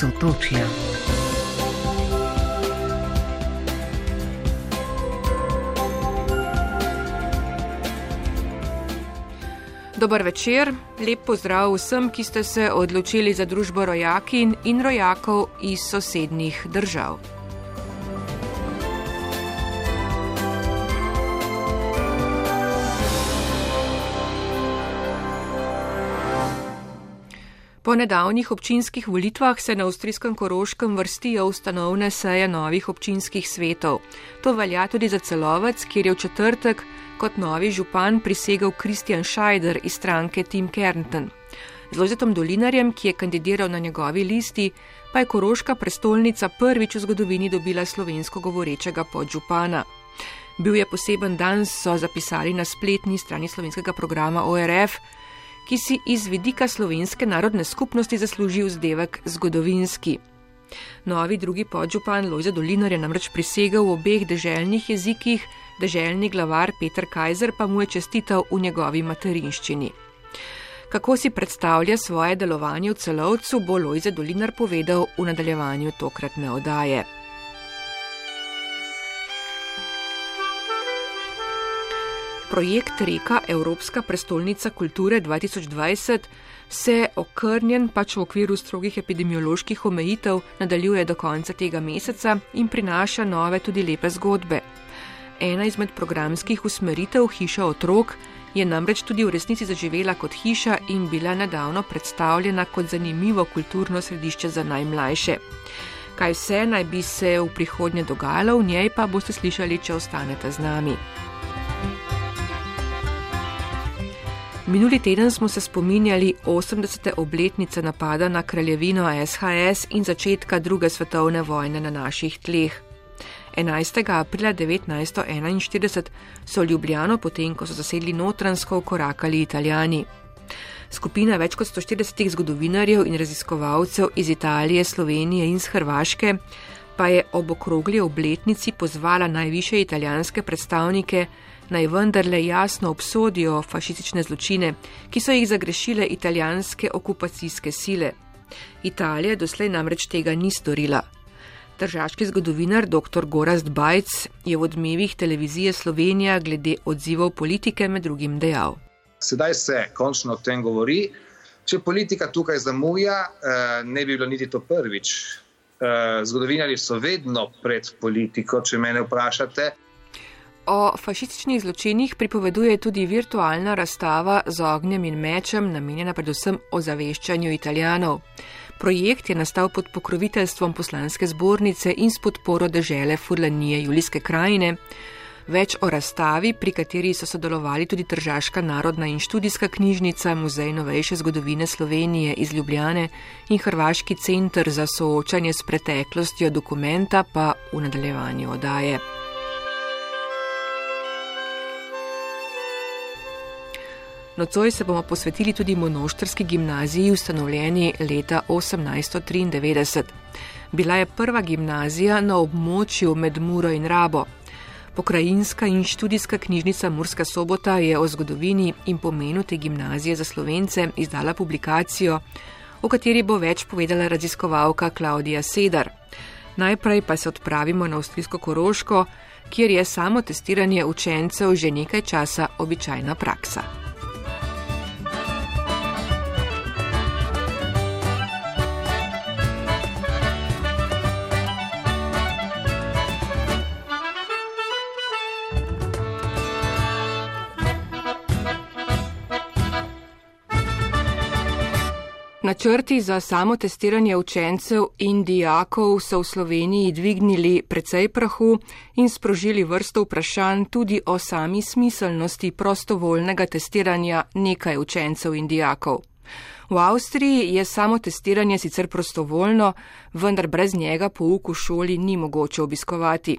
sotočja. Dober večer, lep pozdrav vsem, ki ste se odločili za družbo rojakin in rojakov iz sosednjih držav. Po nedavnih občinskih volitvah se na avstrijskem Koroškem vrstijo ustanovne seje novih občinskih svetov. To velja tudi za celovec, kjer je v četrtek kot novi župan prisegal Kristjan Šajder iz stranke Tim Kernton. Z Lozetom Dolinarjem, ki je kandidiral na njegovi listi, pa je Koroška prestolnica prvič v zgodovini dobila slovensko govorečega podžupana. Bil je poseben dan, so zapisali na spletni strani slovenskega programa ORF, ki si iz vidika slovenske narodne skupnosti zasluži vzdevek zgodovinski. Novi drugi podžupan Lojze Dolinar je namreč prisegal v obeh deželnih jezikih, deželni glavar Petr Kajzer pa mu je čestital v njegovi materinščini. Kako si predstavlja svoje delovanje v celovcu, bo Lojze Dolinar povedal v nadaljevanju tokratne odaje. Projekt Reka Evropska prestolnica kulture 2020 se okrnjen pač v okviru strogih epidemioloških omejitev nadaljuje do konca tega meseca in prinaša nove tudi lepe zgodbe. Ena izmed programskih usmeritev Hiša otrok je namreč tudi v resnici zaživela kot hiša in bila nedavno predstavljena kot zanimivo kulturno središče za najmlajše. Kaj vse naj bi se v prihodnje dogajalo, v njej pa boste slišali, če ostanete z nami. Minuli teden smo se spominjali 80. obletnice napada na kraljevino SHS in začetka druge svetovne vojne na naših tleh. 11. aprila 1941 so Ljubljano, potem ko so zasedli notransko, korakali italijani. Skupina več kot 140 zgodovinarjev in raziskovalcev iz Italije, Slovenije in z Hrvaške pa je ob okrogli obletnici pozvala najviše italijanske predstavnike naj vendarle jasno obsodijo fašistične zločine, ki so jih zagrešile italijanske okupacijske sile. Italija doslej namreč tega ni storila. Državski zgodovinar dr. Gorast Bajc je v odmevih televizije Slovenija glede odzivov politike med drugim dejal. Sedaj se končno o tem govori. Če politika tukaj zamuja, eh, ne bi bilo niti to prvič. Eh, zgodovinari so vedno pred politiko, če mene vprašate. O fašističnih zločinih pripoveduje tudi virtualna razstava z ognjem in mečem, namenjena predvsem ozaveščanju italijanov. Projekt je nastal pod pokroviteljstvom poslanske zbornice in s podporo dežele Furlanije Julijske krajine. Več o razstavi, pri kateri so sodelovali tudi Tržaška narodna in študijska knjižnica, Muzej novejše zgodovine Slovenije iz Ljubljane in Hrvaški centr za soočanje s preteklostjo dokumenta pa v nadaljevanju odaje. Nocoj se bomo posvetili tudi monoštrski gimnaziji, ustanovljeni leta 1893. Bila je prva gimnazija na območju med Muro in Rabo. Pokrajinska in študijska knjižnica Murska sobota je o zgodovini in pomenu te gimnazije za slovence izdala publikacijo, o kateri bo več povedala raziskovalka Klaudija Sedar. Najprej pa se odpravimo na avstrijsko Koroško, kjer je samo testiranje učencev že nekaj časa običajna praksa. Načrti za samotestiranje učencev in dijakov so v Sloveniji dvignili precej prahu in sprožili vrsto vprašanj tudi o sami smiselnosti prostovoljnega testiranja nekaj učencev in dijakov. V Avstriji je samotestiranje sicer prostovoljno, vendar brez njega pouk v šoli ni mogoče obiskovati.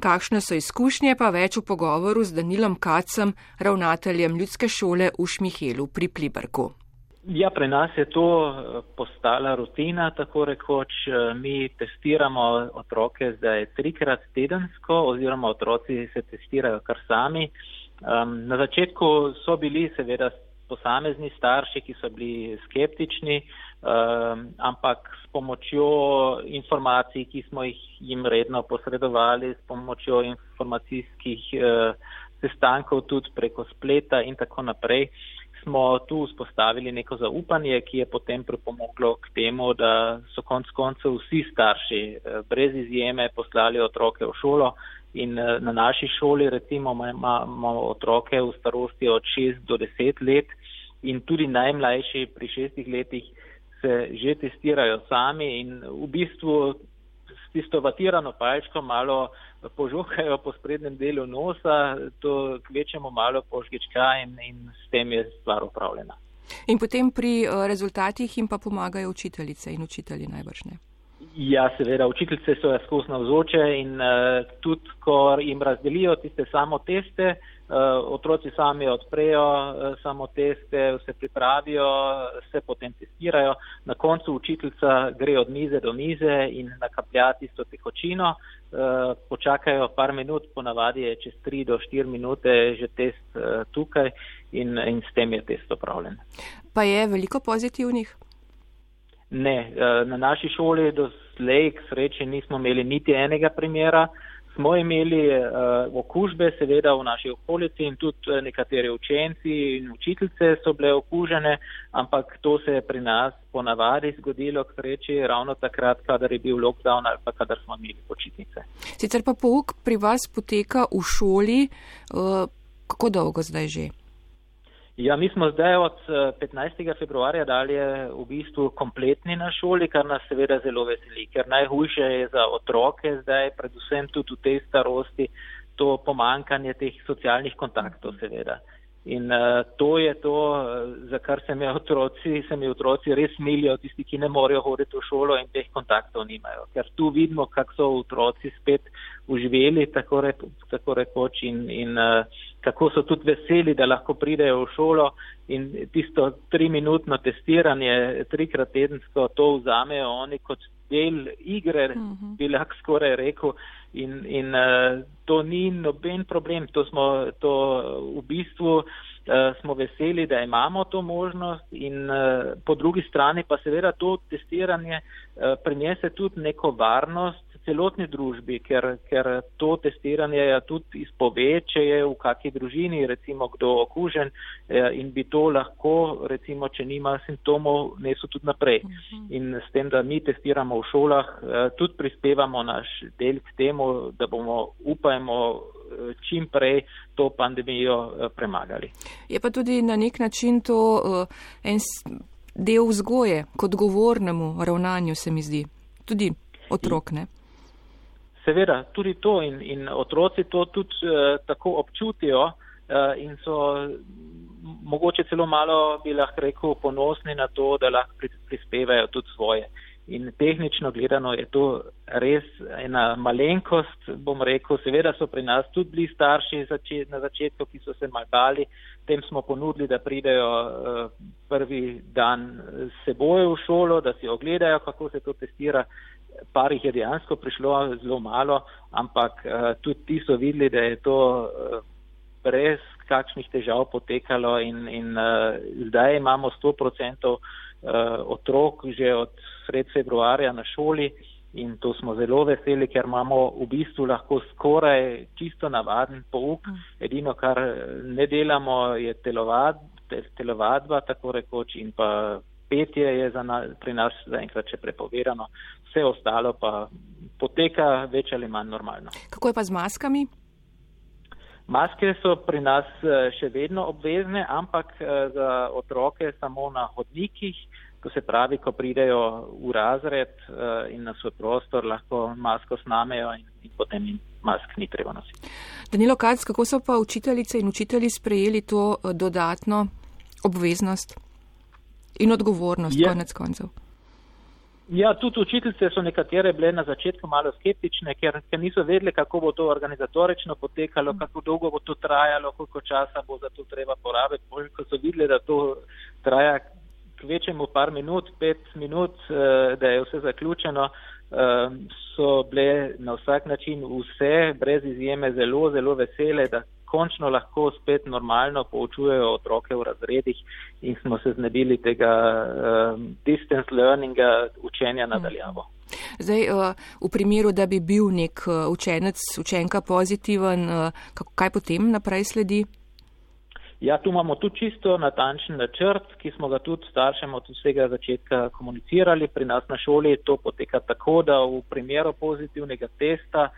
Kakšne so izkušnje pa več v pogovoru z Danilom Kacem, ravnateljem ljudske šole v Šmihelu pri Pliberku. Ja, pri nas je to eh, postala rutina, tako rekoč. Eh, mi testiramo otroke zdaj trikrat tedensko oziroma otroci se testirajo kar sami. Um, na začetku so bili seveda posamezni starši, ki so bili skeptični, Um, ampak s pomočjo informacij, ki smo jih jim redno posredovali, s pomočjo informacijskih uh, sestankov tudi preko spleta in tako naprej, smo tu vzpostavili neko zaupanje, ki je potem pripomoglo k temu, da so konc koncev vsi starši uh, brez izjeme poslali otroke v šolo. In uh, na naši šoli recimo imamo otroke v starosti od 6 do 10 let in tudi najmlajši pri 6 letih se že testirajo sami in v bistvu tisto vatirano palčko malo požukajo po sprednjem delu nosa, to kvečemo malo požgečka in, in s tem je stvar upravljena. In potem pri eh, rezultatih jim pa pomagajo učiteljice in učitelji najbrž ne. Ja, seveda, učiteljice so skozi navzoče in uh, tudi, ko jim razdelijo tiste samo teste, uh, Eh, otroci sami odprejo eh, samo teste, se pripravijo, se potem testirajo. Na koncu učiteljica gre od mize do mize in nakaplja tisto tekočino, eh, počakajo par minut, ponavadi je čez 3 do 4 minute že test tukaj in, in s tem je test opravljen. Pa je veliko pozitivnih? Ne, na naši šoli do slej k sreči nismo imeli niti enega primera smo imeli uh, okužbe, seveda v naši okolici in tudi eh, nekateri učenci in učiteljice so bile okužene, ampak to se je pri nas ponavadi zgodilo, k reči, ravno takrat, kadar je bil lockdown ali pa kadar smo imeli počitnice. Sicer pa pouk pri vas poteka v šoli, uh, kako dolgo zdaj že? Ja, mi smo zdaj od 15. Eh, februarja dalje v bistvu kompletni na šoli, kar nas seveda zelo veseli, ker najhujše je za otroke zdaj, predvsem tudi v tej starosti, to pomankanje teh socialnih kontaktov seveda. In uh, to je to, eh, za kar se mi otroci, se mi otroci res milijo, tisti, ki ne morejo hoditi v šolo in teh kontaktov nimajo. Ker tu vidimo, kako so otroci spet uživeli, tako, re, tako rekoč, in, in uh, kako so tudi veseli, da lahko pridejo v šolo in tisto triminutno testiranje trikrat tedensko to vzamejo oni kot del igre, uh mhm. -huh. bi lahko skoraj rekel. In, in uh, to ni noben problem, to smo to v bistvu. Uh, smo veseli, da imamo to možnost in uh, po drugi strani pa seveda to testiranje uh, prinese tudi neko varnost celotni družbi, ker, ker to testiranje ja tudi izpove, če je v kakšni družini recimo kdo okužen eh, in bi to lahko, recimo, če nima simptomov, nesel tudi naprej. Mhm. In s tem, da mi testiramo v šolah, eh, tudi prispevamo naš del k temu, da bomo, upajmo, eh, čim prej to pandemijo premagali. Je pa tudi na nek način to uh, en del vzgoje k odgovornemu ravnanju, se mi zdi. Tudi otrok, ne? Seveda, tudi to in, in otroci to tudi uh, tako občutijo uh, in so mogoče celo malo, bi lahko rekel, ponosni na to, da lahko prispevajo tudi svoje. In tehnično gledano je to res ena malenkost, bom rekel, seveda so pri nas tudi bili starši začet, na začetku, ki so se mal bali, tem smo ponudili, da pridejo uh, prvi dan seboj v šolo, da si ogledajo, kako se to testira par jih je dejansko prišlo zelo malo, ampak uh, tudi ti so videli, da je to uh, brez kakšnih težav potekalo in, in uh, zdaj imamo 100% uh, otrok že od sred februarja na šoli in to smo zelo veseli, ker imamo v bistvu lahko skoraj čisto navaden pouk. Mm. Edino, kar ne delamo, je telovad, telovadba, tako rekoč, in pa petje je na, pri nas zaenkrat še prepovedano vse ostalo pa poteka več ali manj normalno. Kako je pa z maskami? Maske so pri nas eh, še vedno obvezne, ampak eh, za otroke samo na hodnikih, to se pravi, ko pridejo v razred eh, in na svoj prostor, lahko masko snamejo in, in potem jim mask ni treba nositi. Danilo Kac, kako so pa učiteljice in učitelji sprejeli to dodatno obveznost in odgovornost ja. konec koncev? Ja, tudi učiteljice so nekatere bile na začetku malo skeptične, ker, ker niso vedeli, kako bo to organizatorično potekalo, kako dolgo bo to trajalo, koliko časa bo za to treba porabiti. Ko so videli, da to traja kvečemu par minut, pet minut, eh, da je vse zaključeno, eh, so bile na vsak način vse, brez izjeme, zelo, zelo vesele, da končno lahko spet normalno poučujejo otroke v razredih in smo se znebili tega um, distance learninga učenja nadaljavo. Zdaj, v primeru, da bi bil nek učenec, učenka pozitiven, kaj potem naprej sledi? Ja, tu imamo tudi čisto natančen načrt, ki smo ga tudi staršem od vsega začetka komunicirali. Pri nas na šoli to poteka tako, da v primeru pozitivnega testa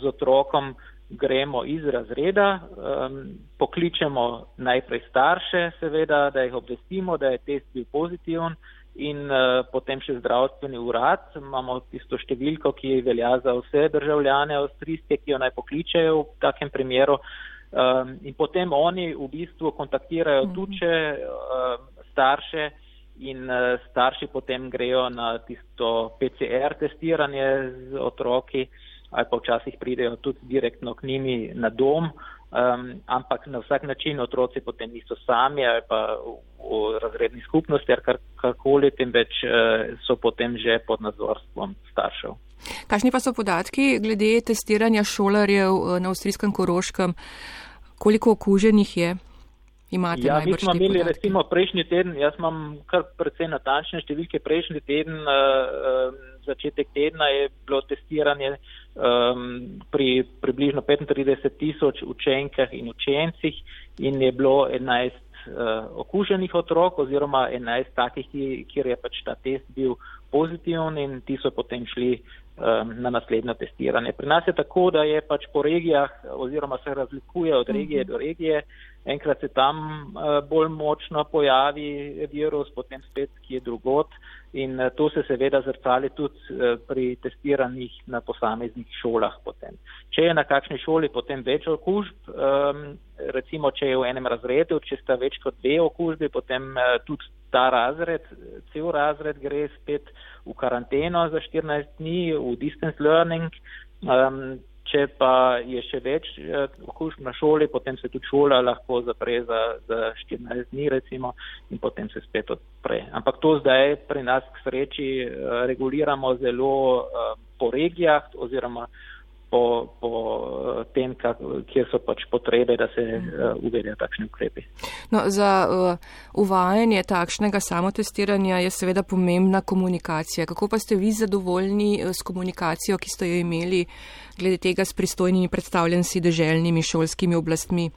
z otrokom gremo iz razreda, um, pokličemo najprej starše, seveda, da jih obvestimo, da je test bil pozitiven in uh, potem še zdravstveni urad. Imamo tisto številko, ki velja za vse državljane avstrijske, ki jo naj pokličejo v takem primeru. Um, in potem oni v bistvu kontaktirajo mhm. tuče uh, starše in uh, starši potem grejo na tisto PCR testiranje z otroki ali pa včasih pridejo tudi direktno k njimi na dom, um, ampak na vsak način otroci potem niso sami ali pa v, v razredni skupnosti ali kar, karkoli, temveč uh, so potem že pod nadzorstvom staršev. Kakšni pa so podatki glede testiranja šolarjev eh, na avstrijskem koroškem? Koliko okuženih je? Imate ja, mi smo imeli podatki? recimo prejšnji teden, jaz imam kar precej natančne številke, prejšnji teden, uh, uh, začetek tedna je bilo testiranje um, pri približno 35 tisoč učenkah in učencih in je bilo 11 uh, okuženih otrok oziroma 11 takih, kjer je pač ta test bil pozitiven in ti so potem šli um, na naslednjo testiranje. Pri nas je tako, da je pač po regijah oziroma se razlikuje od regije do regije. Enkrat se tam uh, bolj močno pojavi virus, potem spet kje drugot in uh, to se seveda zrcali tudi uh, pri testiranjih na posameznih šolah. Potem. Če je na kakšni šoli potem več okužb, um, recimo če je v enem razredu, če sta več kot dve okužbi, potem tudi ta razred, cel razred gre spet v karanteno za 14 dni, v distance learning. Um, če pa je še več okužb na šoli, potem se tudi šola lahko zapre za, za 14 dni recimo in potem se spet odpre. Ampak to zdaj pri nas k sreči uh, reguliramo zelo uh, po regijah oziroma po, po eh, tem, kak, kjer so pač potrebe, da se uh, uvedejo takšni ukrepi. No, za uh, uvajanje takšnega samotestiranja je seveda pomembna komunikacija. Kako pa ste vi zadovoljni s komunikacijo, ki ste jo imeli glede tega s pristojnimi predstavljenci deželnimi šolskimi oblastmi?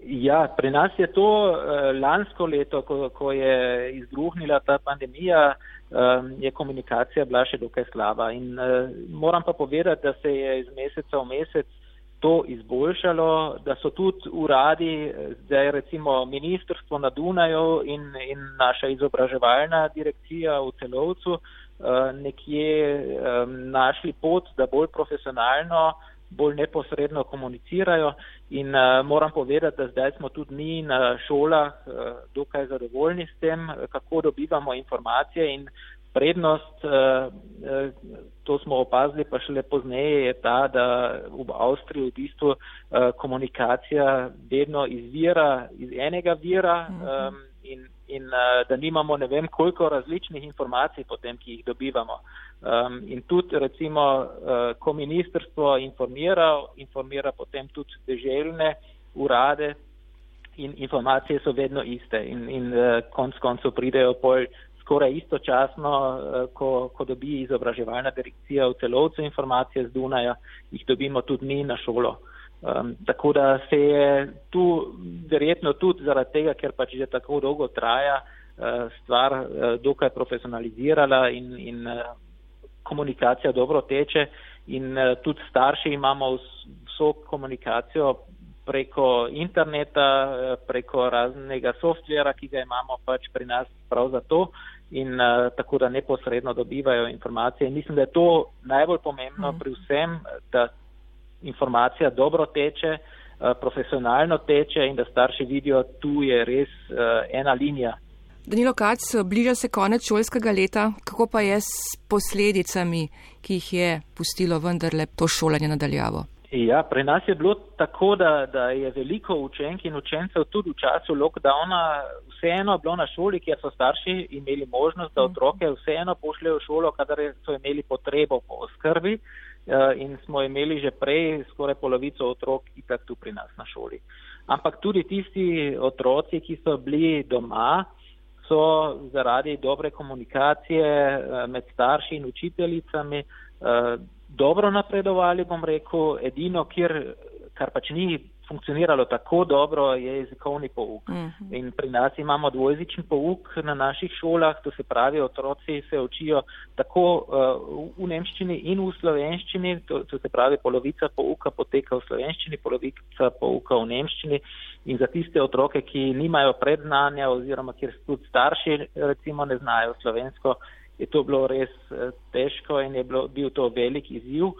Ja, pri nas je to uh, lansko leto, ko, ko je izbruhnila ta pandemija, uh, um, je komunikacija bila še dokaj slaba. In uh, moram pa povedati, da se je iz meseca v mesec to izboljšalo, da so tudi uradi, zdaj recimo ministrstvo na Dunaju in, in naša izobraževalna direkcija v celovcu uh, nekje našli pot, da bolj profesionalno bolj neposredno komunicirajo in uh, moram povedati, da zdaj smo tudi mi na šolah uh, dokaj zadovoljni s tem, kako dobivamo informacije in prednost, uh, to smo opazili pa šele pozneje, je ta, da v Avstriji v bistvu uh, komunikacija vedno izvira iz enega vira um, in, in uh, da nimamo ne vem koliko različnih informacij potem, ki jih dobivamo. Um, in tudi recimo, uh, ko ministrstvo informira, informira potem tudi deželjne urade in informacije so vedno iste in, in uh, konc koncev pridejo pol skoraj istočasno, uh, ko, ko dobi izobraževalna direkcija v celovcu informacije z Dunaja, jih dobimo tudi mi na šolo. Um, tako da se je tu verjetno tudi zaradi tega, ker pač že tako dolgo traja, uh, stvar uh, dokaj profesionalizirala in, in uh, komunikacija dobro teče in uh, tudi starši imamo vso komunikacijo preko interneta, preko raznega softvera, ki ga imamo pač pri nas prav za to in uh, tako da neposredno dobivajo informacije. Mislim, da je to najbolj pomembno mm. pri vsem, da informacija dobro teče, uh, profesionalno teče in da starši vidijo, tu je res uh, ena linija. Danilo Kac, bliža se konec šolskega leta, kako pa je s posledicami, ki jih je pustilo vendarle to šolanje nadaljavo? Ja, pri nas je bilo tako, da, da je veliko učenk in učencev tudi v času lockdowna vseeno bilo na šoli, kjer so starši imeli možnost, da mhm. otroke vseeno pošljajo v šolo, kadar so imeli potrebo po oskrbi. In smo imeli že prej skoraj polovico otrok itak tu pri nas na šoli. Ampak tudi tisti otroci, ki so bili doma, so zaradi dobre komunikacije med starši in učiteljicami dobro napredovali, bom rekel, edino, kjer, kar pač ni funkcioniralo tako dobro, je jezikovni pouk. Uh mhm. -huh. In pri nas imamo dvojezični pouk na naših šolah, to se pravi, otroci se učijo tako uh, v nemščini in v slovenščini, to, to se pravi, polovica pouka poteka v slovenščini, polovica pouka v nemščini. In za tiste otroke, ki nimajo predznanja oziroma kjer tudi starši recimo ne znajo slovensko, je to bilo res uh, težko in je bilo, bil to velik izziv. Uh,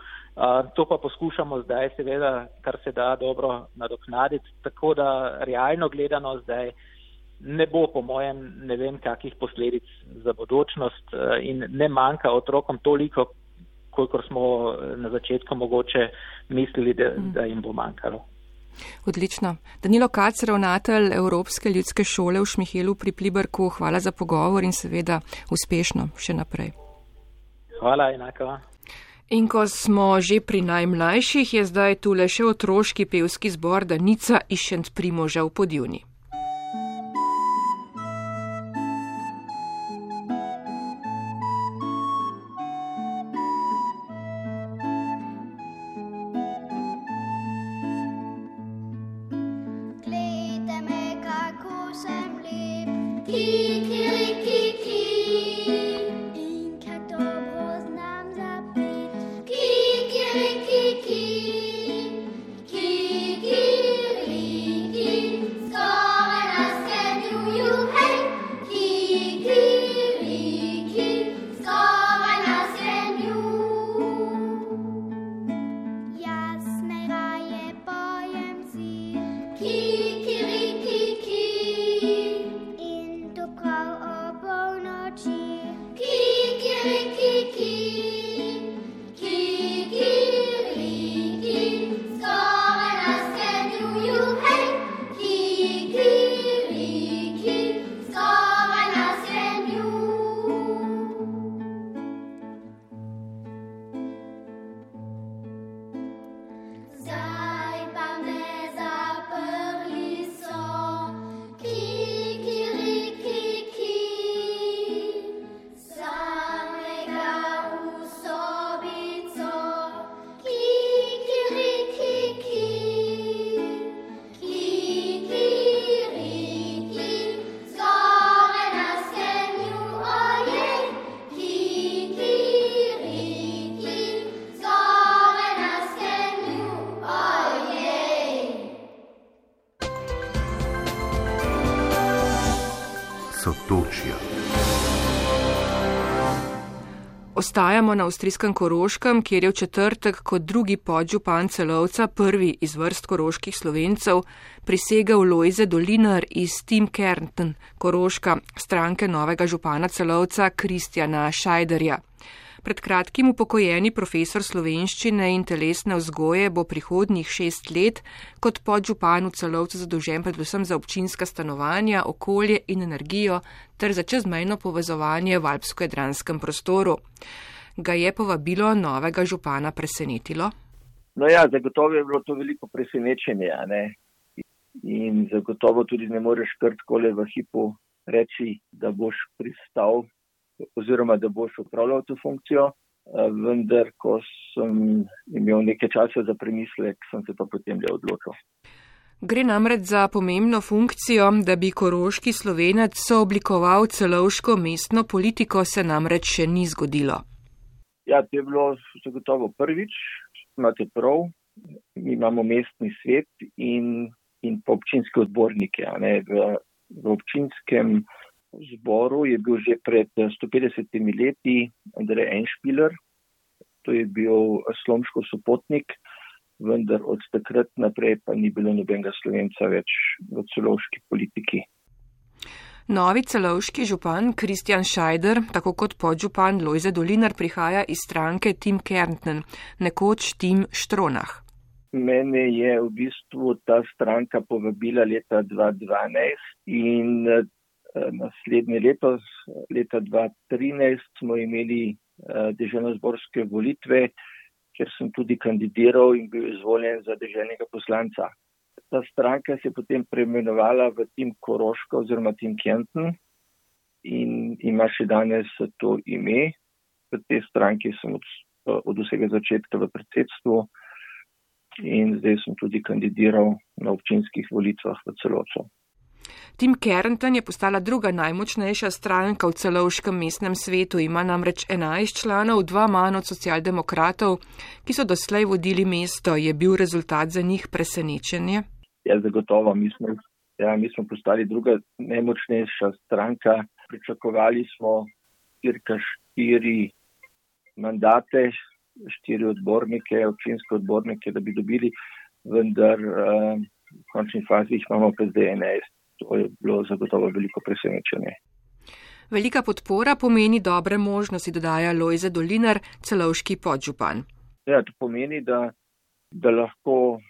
To pa poskušamo zdaj, seveda, kar se da dobro nadoknaditi, tako da realno gledano zdaj ne bo, po mojem, ne vem, kakih posledic za bodočnost in ne manjka otrokom toliko, koliko smo na začetku mogoče mislili, da, mm. da jim bo manjkalo. Odlično. Danilo Kac, ravnatelj Evropske ljudske šole v Šmihelu pri Pliberku, hvala za pogovor in seveda uspešno še naprej. Hvala, enako. In ko smo že pri najmlajših, je zdaj tu le še otroški pevski zbor Danica Išent Primoža v Podjuni. Ostajamo na avstrijskem Koroškem, kjer je v četrtek kot drugi podžupan celovca, prvi iz vrst koroških slovencev, prisegel Lojze Dolinar iz Team Kernten, Koroška, stranke novega župana celovca Kristjana Šajderja. Pred kratkim upokojeni profesor slovenščine in telesne vzgoje bo prihodnjih šest let kot podžupan v celovcu zadolžen predvsem za občinska stanovanja, okolje in energijo ter za čezmejno povezovanje v alpsko-jedranskem prostoru. Ga je povabilo novega župana presenetilo? No ja, zagotovo je bilo to veliko presenečenje. In zagotovo tudi ne moreš kar tako le v hipu reči, da boš pristal oziroma da boš upravljal to funkcijo. Eh, vendar, ko sem imel nekaj časa za premislek, sem se pa potem le odločil. Gre namreč za pomembno funkcijo, da bi koroški slovenec sooblikoval celovško mestno politiko, se namreč še ni zgodilo. Ja, to je bilo zagotovo prvič, imate prav, mi imamo mestni svet in, in občinske odbornike. V, v občinskem zboru je bil že pred 150 leti Andrej Enšpiler, to je bil slomško sopotnik vendar od takrat naprej pa ni bilo nobenega slovenca več v celovški politiki. Novi celovški župan Kristjan Šajder, tako kot podžupan Lojze Dolinar, prihaja iz stranke Tim Kärntnen, nekoč Tim Štronah. Mene je v bistvu ta stranka povabila leta 2012 in eh, naslednje leto, leta 2013, smo imeli eh, državno-zborske volitve kjer sem tudi kandidiral in bil izvoljen za državnega poslanca. Ta stranka se je potem preimenovala v Tim Koroško oziroma Tim Kenton in ima še danes to ime. V tej stranki sem od, od vsega začetka v predsedstvu in zdaj sem tudi kandidiral na občinskih volitvah v celoto. Tim Kerenten je postala druga najmočnejša stranka v celovškem mestnem svetu, ima namreč 11 članov, dva manj od socialdemokratov, ki so doslej vodili mesto. Je bil rezultat za njih presenečenje? Ja, zagotovo. Mi smo, ja, mi smo postali druga najmočnejša stranka. Pričakovali smo cirka štiri mandate, štiri odbornike, občinske odbornike, da bi dobili, vendar uh, v končni fazi jih imamo pa zdaj 11 to je bilo zagotovo veliko presenečenje. Velika podpora pomeni dobre možnosti, dodaja Lojze Dolinar, celovški podžupan. Ja, to pomeni, da, da lahko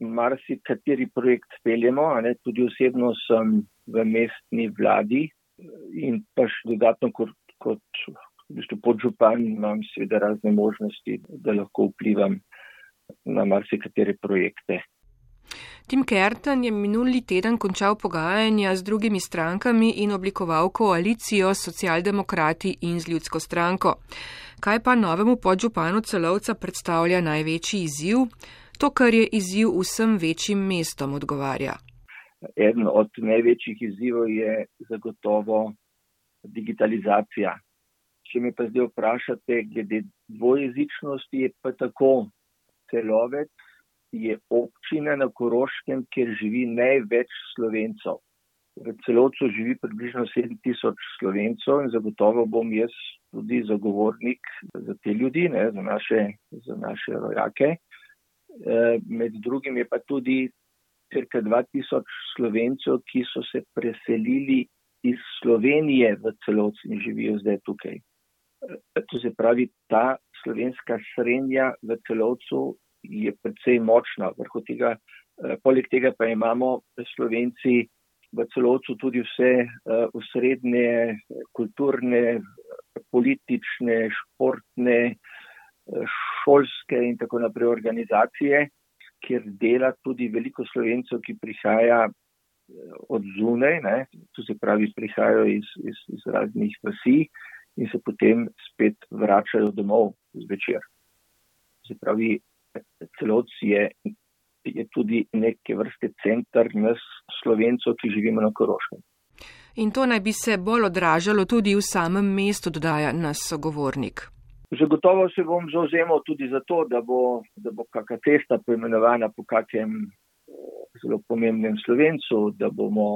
marsikateri projekt peljemo, ne, tudi osebno sem v mestni vladi in pa še dodatno kot, kot v bistvu podžupan imam seveda razne možnosti, da lahko vplivam na marsikatere projekte. Tim Kerten je minuli teden končal pogajanja z drugimi strankami in oblikoval koalicijo s socialdemokrati in z ljudsko stranko. Kaj pa novemu podžupanu celovca predstavlja največji izziv? To, kar je izziv vsem večjim mestom, odgovarja. Eden od največjih izzivov je zagotovo digitalizacija. Če me pa zdaj vprašate, glede dvojezičnosti, je pa tako celovec je občina na Koroškem, kjer živi največ slovencov. V celotu živi približno 7000 slovencov in zagotovo bom jaz tudi zagovornik za te ljudi, ne, za, naše, za naše rojake. E, med drugim je pa tudi cirka 2000 slovencev, ki so se preselili iz Slovenije v celot in živijo zdaj tukaj. E, to se pravi, ta slovenska srednja v celotu je precej močna. Tega, eh, poleg tega pa imamo slovenci v celotu tudi vse eh, kulturne, politične, športne, eh, šolske in tako naprej organizacije, kjer dela tudi veliko slovencev, ki prihaja od zunaj, ne, to se pravi, prihajajo iz, iz, iz raznih vasi in se potem spet vračajo domov zvečer. Se pravi, celoc je, je tudi neke vrste centr nas slovencov, ki živimo na Koroškem. In to naj bi se bolj odražalo tudi v samem mestu, dodaja nas sogovornik. Zagotovo se bom zauzemal tudi za to, da bo, da bo kakšna cesta poimenovana po kakem zelo pomembnem slovencu, da bomo,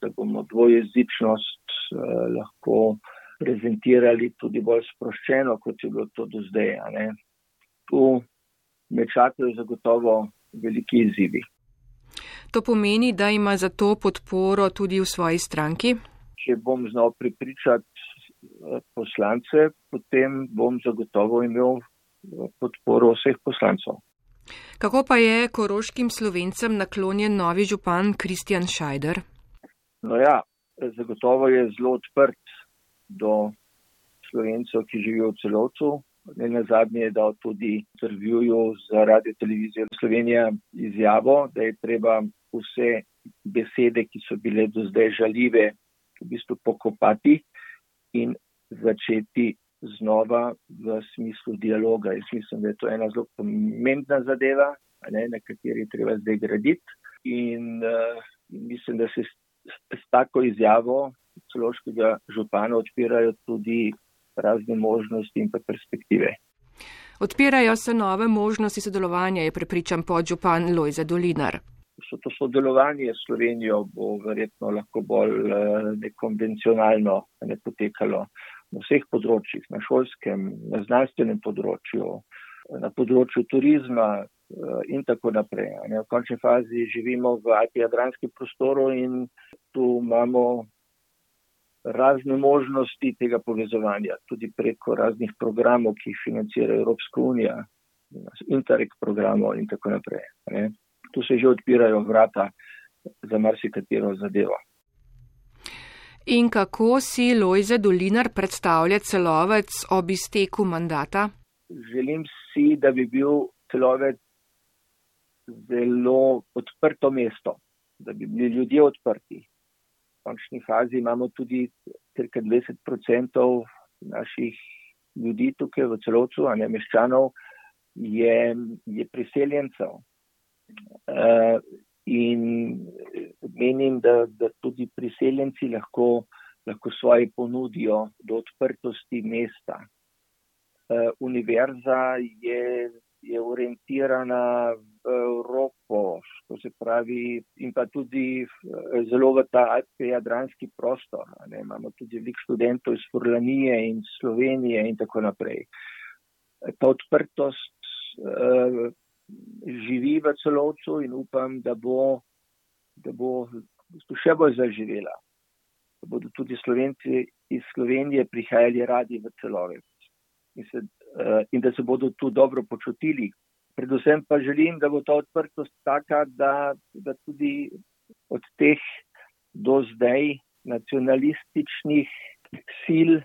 da bomo dvojezičnost eh, lahko prezentirali tudi bolj sproščeno, kot je bilo to do zdaj. Tu me čakajo zagotovo veliki izzivi. To pomeni, da ima za to podporo tudi v svoji stranki? Če bom znal pripričati eh, poslance, potem bom zagotovo imel eh, podporo vseh poslancov. Kako pa je koroškim slovencem naklonjen novi župan Kristjan Šajder? No ja, zagotovo je zelo odprt do slovencev, ki živijo v celotu, Ne na zadnje je dal tudi intervjuju za radio televizijo Slovenija izjavo, da je treba vse besede, ki so bile do zdaj žaljive, v bistvu pokopati in začeti znova v smislu dialoga. Jaz mislim, da je to ena zelo pomembna zadeva, ne, na kateri je treba zdaj graditi. In uh, mislim, da se s, s tako izjavo celoškega župana odpirajo tudi razne možnosti in pa perspektive. Odpirajo se nove možnosti sodelovanja, je prepričan podžupan Lojza Dolinar. So to sodelovanje s Slovenijo bo verjetno lahko bolj eh, nekonvencionalno ne potekalo na vseh področjih, na šolskem, na znanstvenem področju, na področju turizma eh, in tako naprej. V končni fazi živimo v Alpi-Jadranskem prostoru in tu imamo razne možnosti tega povezovanja, tudi preko raznih programov, ki jih financira Evropska unija, Interreg programov in tako naprej. Ne. Tu se že odpirajo vrata za marsikatero zadevo. In kako si Lojze Dolinar predstavlja celovec ob izteku mandata? želim si, da bi bil celovec zelo odprto mesto, da bi bili ljudje odprti. Končni fazi imamo tudi cirka 20% naših ljudi tukaj v celovcu, a ne meščanov, je, je priseljencev. Uh, in menim, da, da tudi priseljenci lahko, lahko svoje ponudijo do odprtosti mesta. Uh, univerza je, je orientirana v Evropo, to se pravi, in pa tudi zelo v ta jadranski prostor. Ne, imamo tudi veliko študentov iz Furlanije in Slovenije in tako naprej. Ta odprtost uh, živi v celovcu in upam, da bo, da bo še bolj zaživela. Da bodo tudi Slovenci iz Slovenije prihajali radi v celovec in, se, in da se bodo tu dobro počutili. Predvsem pa želim, da bo ta odprtost taka, da, da tudi od teh do zdaj nacionalističnih sil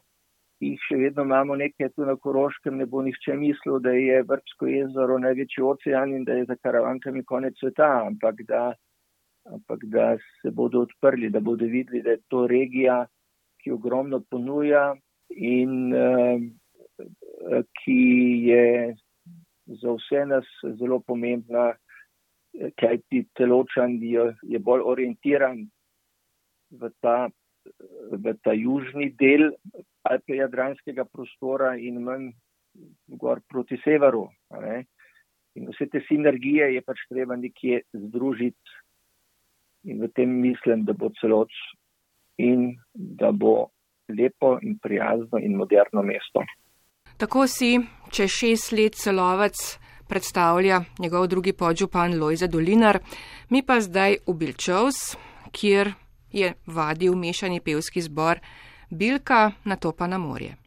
jih še vedno imamo nekaj tu na Koroškem, ne bo nihče mislil, da je Vrbsko jezero največji ocean in da je za karavankami konec sveta, ampak da, ampak da se bodo odprli, da bodo videli, da je to regija, ki ogromno ponuja in uh, ki je za vse nas zelo pomembna, kaj ti celočan je, je bolj orientiran v ta v ta južni del Alpe-Jadranskega prostora in manj gor proti severu. In vse te sinergije je pač treba nekje združiti in v tem mislim, da bo celoč in da bo lepo in prijazno in moderno mesto. Tako si, če šest let celovec predstavlja njegov drugi podžupan Lojza Dolinar, mi pa zdaj v Bilčovs, kjer je vadil mešani pevski zbor Bilka, na to pa na morje.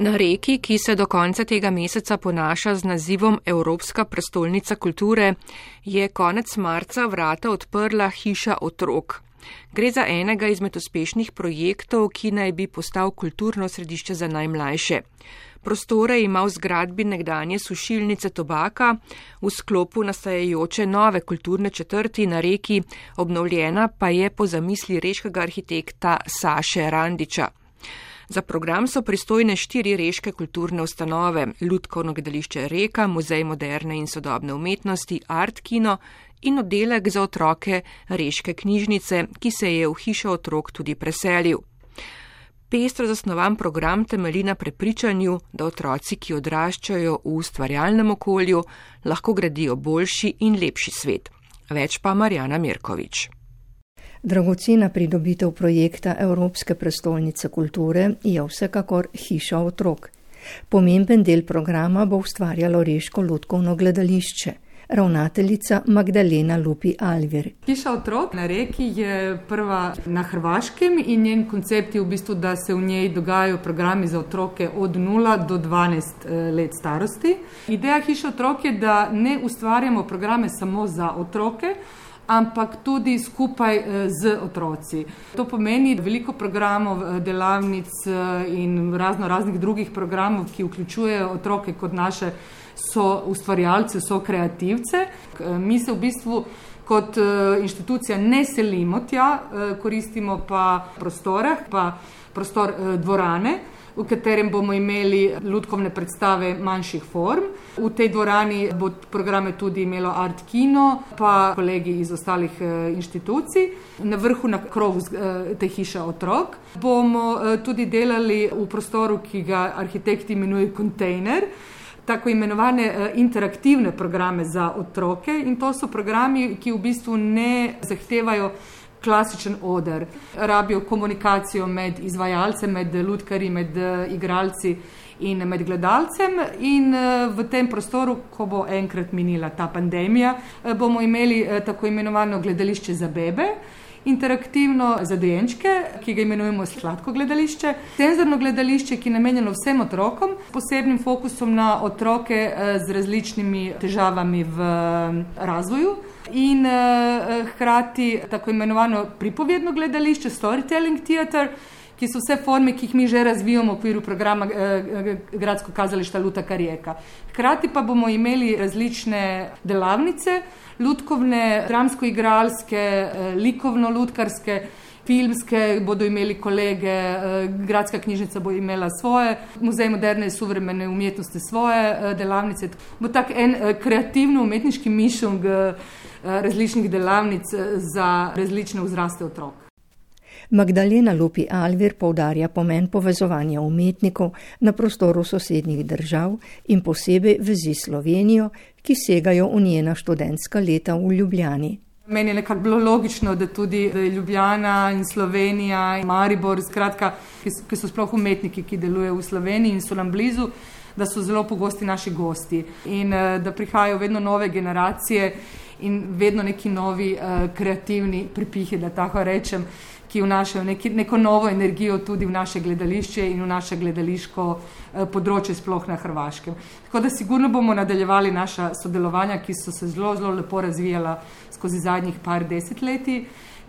Na reki, ki se do konca tega meseca ponaša z nazivom Evropska prestolnica kulture, je konec marca vrata odprla hiša otrok. Gre za enega izmed uspešnih projektov, ki naj bi postal kulturno središče za najmlajše. Prostore ima v zgradbi nekdanje sušilnice tobaka, v sklopu nastajajoče nove kulturne četrti na reki, obnovljena pa je po zamisli reškega arhitekta Saše Randiča. Za program so pristojne štiri reške kulturne ustanove: Ljudkovno gledališče Reka, Muzej moderne in sodobne umetnosti, Art Kino in oddelek za otroke Reške knjižnice, ki se je v hišo otrok tudi preselil. Pestro zasnovan program temelji na prepričanju, da otroci, ki odraščajo v ustvarjalnem okolju, lahko gradijo boljši in lepši svet. Več pa Marjana Mirkovič. Dragocena pridobitev projekta Evropske prestolnice kulture je vsekakor hiša otrok. Pomemben del programa bo ustvarjalo Reško lutkovno gledališče ravnateljica Magdalena Lupi Alvir. Hiša otrok na reki je prva na Hrvaškem in njen koncept je v bistvu, da se v njej dogajajo programi za otroke od 0 do 12 eh, let starosti. Ideja hiša otrok je, da ne ustvarjamo programe samo za otroke, ampak tudi skupaj eh, z otroci. To pomeni veliko programov, eh, delavnic in razno raznih drugih programov, ki vključujejo otroke kot naše so ustvarjalce, so kreativce. Mi se v bistvu kot eh, inštitucija ne selimo tja, eh, koristimo pa prostore, pa prostor eh, dvorane v katerem bomo imeli ljudkovne predstave manjših form. V tej dvorani bo programe tudi imelo Art Kino, pa kolegi iz ostalih inštitucij. Na vrhu, na krogu te hiše otrok, bomo tudi delali v prostoru, ki ga arhitekti imenujejo kontejner tako imenovane eh, interaktivne programe za otroke in to so programi, ki v bistvu ne zahtevajo klasičen oder. Rabijo komunikacijo med izvajalcem, med ljudkari, med eh, igralci in med gledalcem in eh, v tem prostoru, ko bo enkrat minila ta pandemija, bomo imeli tako imenovano gledališče za bebe, interaktivno za dojenčke, ki ga imenujemo sladko gledališče, senzorno gledališče, ki je namenjeno vsem otrokom, posebnim fokusom na otroke eh, z različnimi težavami v eh, razvoju. In uh, hkrati tako imenovano pripovedno gledališče, storytelling theater, ki so vse forme, ki jih mi že razvijamo v okviru programa uh, Gradsko kazališta Luta Karijeka. Hkrati pa bomo imeli različne delavnice, ljudkovne, dramsko-igralske, eh, likovno-ludkarske. Filmske bodo imeli kolege, eh, Gradska knjižnica bo imela svoje, Muzej moderne in suvremene umetnosti svoje eh, delavnice. Bo tak en kreativno umetniški mišung različnih delavnic za različne vzraste otrok. Magdalena Lupi Alvir povdarja pomen povezovanja umetnikov na prostoru sosednjih držav in posebej vezi Slovenijo, ki segajo v njena študentska leta v Ljubljani. Meni je nekako bilo logično, da tudi Ljubljana in Slovenija in Maribor, skratka, ki so sploh umetniki, ki delujejo v Sloveniji in so nam blizu, da so zelo pogosti naši gosti in eh, da prihajajo vedno nove generacije in vedno neki novi uh, kreativni pripihi, da tako rečem ki vnašajo neki, neko novo energijo tudi v naše gledališče in v naše gledališko eh, področje, sploh na Hrvaškem. Tako da sigurno bomo nadaljevali naša sodelovanja, ki so se zelo, zelo lepo razvijala skozi zadnjih par desetletij.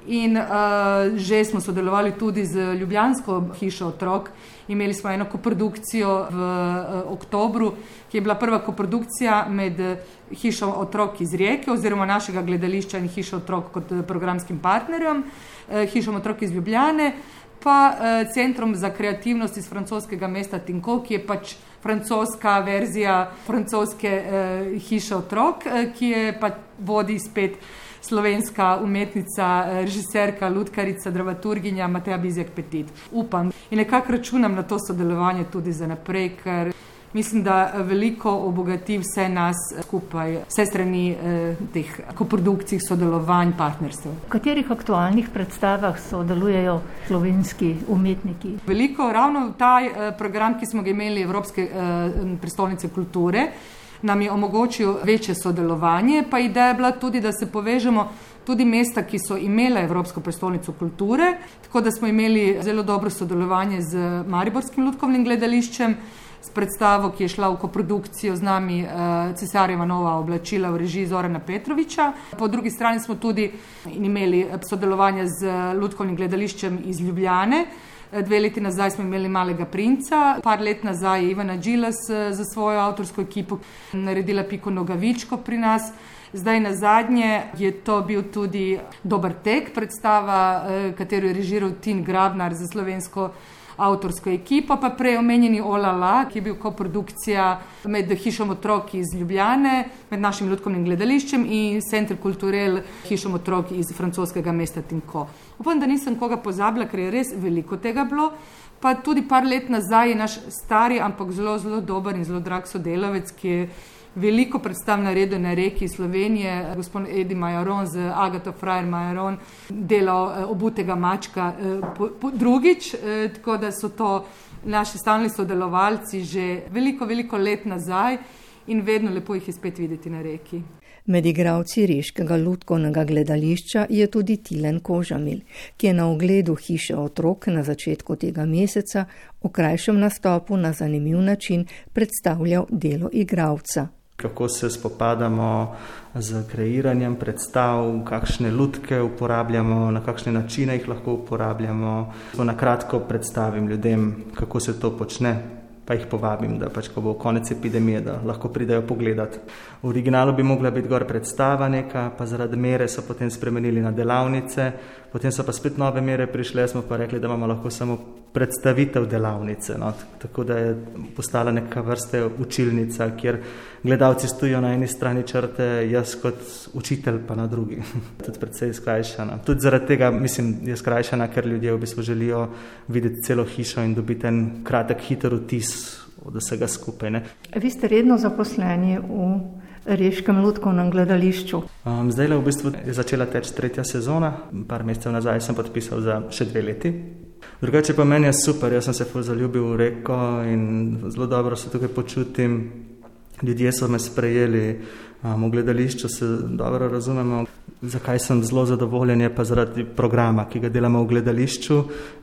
In uh, že smo sodelovali tudi z Ljubljansko hišo otrok. Imeli smo eno koprodukcijo v uh, oktobru, ki je bila prva koprodukcija med hišo otrok iz Rijeke oziroma našega gledališča in hišo otrok kot programskim partnerjem. Uh, Eh, hišom otrok iz Ljubljane, pa eh, Centrom za kreativnost iz francoskega mesta Tinko, ki je pač francoska verzija francoske eh, hiše otrok, ki je pa vodi spet slovenska umetnica, režiserka, lutkarica, dramaturginja Mateja Bizjak Petit. Upam in nekako računam na to sodelovanje tudi za naprej, ker mislim, da veliko obogati vse nas skupaj, vse strani eh, teh koprodukcij, sodelovanj, partnerstv. V katerih aktualnih predstavah sodelujejo slovenski umetniki? Veliko, ravno ta eh, program, ki smo ga imeli Evropske eh, prestolnice kulture, nam je omogočil večje sodelovanje, pa ideja je bila tudi, da se povežemo tudi mesta, ki so imele Evropsko prestolnico kulture, tako da smo imeli zelo dobro sodelovanje z Mariborskim ljudkovnim gledališčem. S predstavo, ki je šla v koprodukcijo z nami, uh, Cesarjeva nova oblačila v režiji Zorana Petroviča. Po drugi strani smo tudi imeli sodelovanje z Ludkovnim gledališčem iz Ljubljane. Dve leti nazaj smo imeli Malega princa, par let nazaj je Ivana Džilas za svojo avtorsko ekipo naredila Piko Nogavičko pri nas. Zdaj na zadnje je to bil tudi dober tek, predstava, eh, katero je režiral Tin Grabnar za slovensko avtorsko ekipo, pa prej omenjeni Olala, ki je bil koprodukcija med Hišom otrok iz Ljubljane, med našim ljudkovnim gledališčem in Centre Culturel Hišom otrok iz francoskega mesta Tinko. Upam, da nisem koga pozabila, ker je res veliko tega bilo. Pa tudi par let nazaj je naš stari, ampak zelo, zelo dober in zelo drag sodelavec, ki je veliko predstav naredil na reki Slovenije, gospod Edi Majaron z Agato Frajer Majaron, delal eh, obutega mačka eh, po, po, drugič, eh, tako da so to naši stalni sodelovalci že veliko, veliko let nazaj in vedno lepo jih je spet videti na reki. Med igravci Reškega lutkovnega gledališča je tudi Tilen Kožamil, ki je na ogledu hiše otrok na začetku tega meseca v krajšem nastopu na zanimiv način predstavljal delo igravca kako se spopadamo z kreiranjem predstav, kakšne lutke uporabljamo, na kakšne načine jih lahko uporabljamo. Na kratko predstavim ljudem, kako se to počne, pa jih povabim, da pač, ko bo konec epidemije, da lahko pridejo pogledat. V originalu bi mogla biti gor predstava neka, pa zaradi mere so potem spremenili na delavnice, potem so pa spet nove mere prišle, smo pa rekli, da imamo lahko samo predstavitev delavnice. No. Tako da je postala neka vrste učilnica, kjer gledalci stojijo na eni strani črte, jaz kot učitelj pa na drugi. Tudi predvsej skrajšana. Tudi zaradi tega mislim, je skrajšana, ker ljudje v bistvu želijo videti celo hišo in dobiti en kratek, hiter vtis od vsega skupaj. Ne. Vi ste redno zaposleni v Reškem lutkovnem gledališču. Um, zdaj le v bistvu je začela teči tretja sezona, par mesecev nazaj sem podpisal za še dve leti. Drugače pa meni je super, jaz sem se zaljubil v reko in zelo dobro se tukaj počutim. Ljudje so me sprejeli, um, v gledališču se dobro razumemo. Zakaj sem zelo zadovoljen, je pa zaradi programa, ki ga delamo v gledališču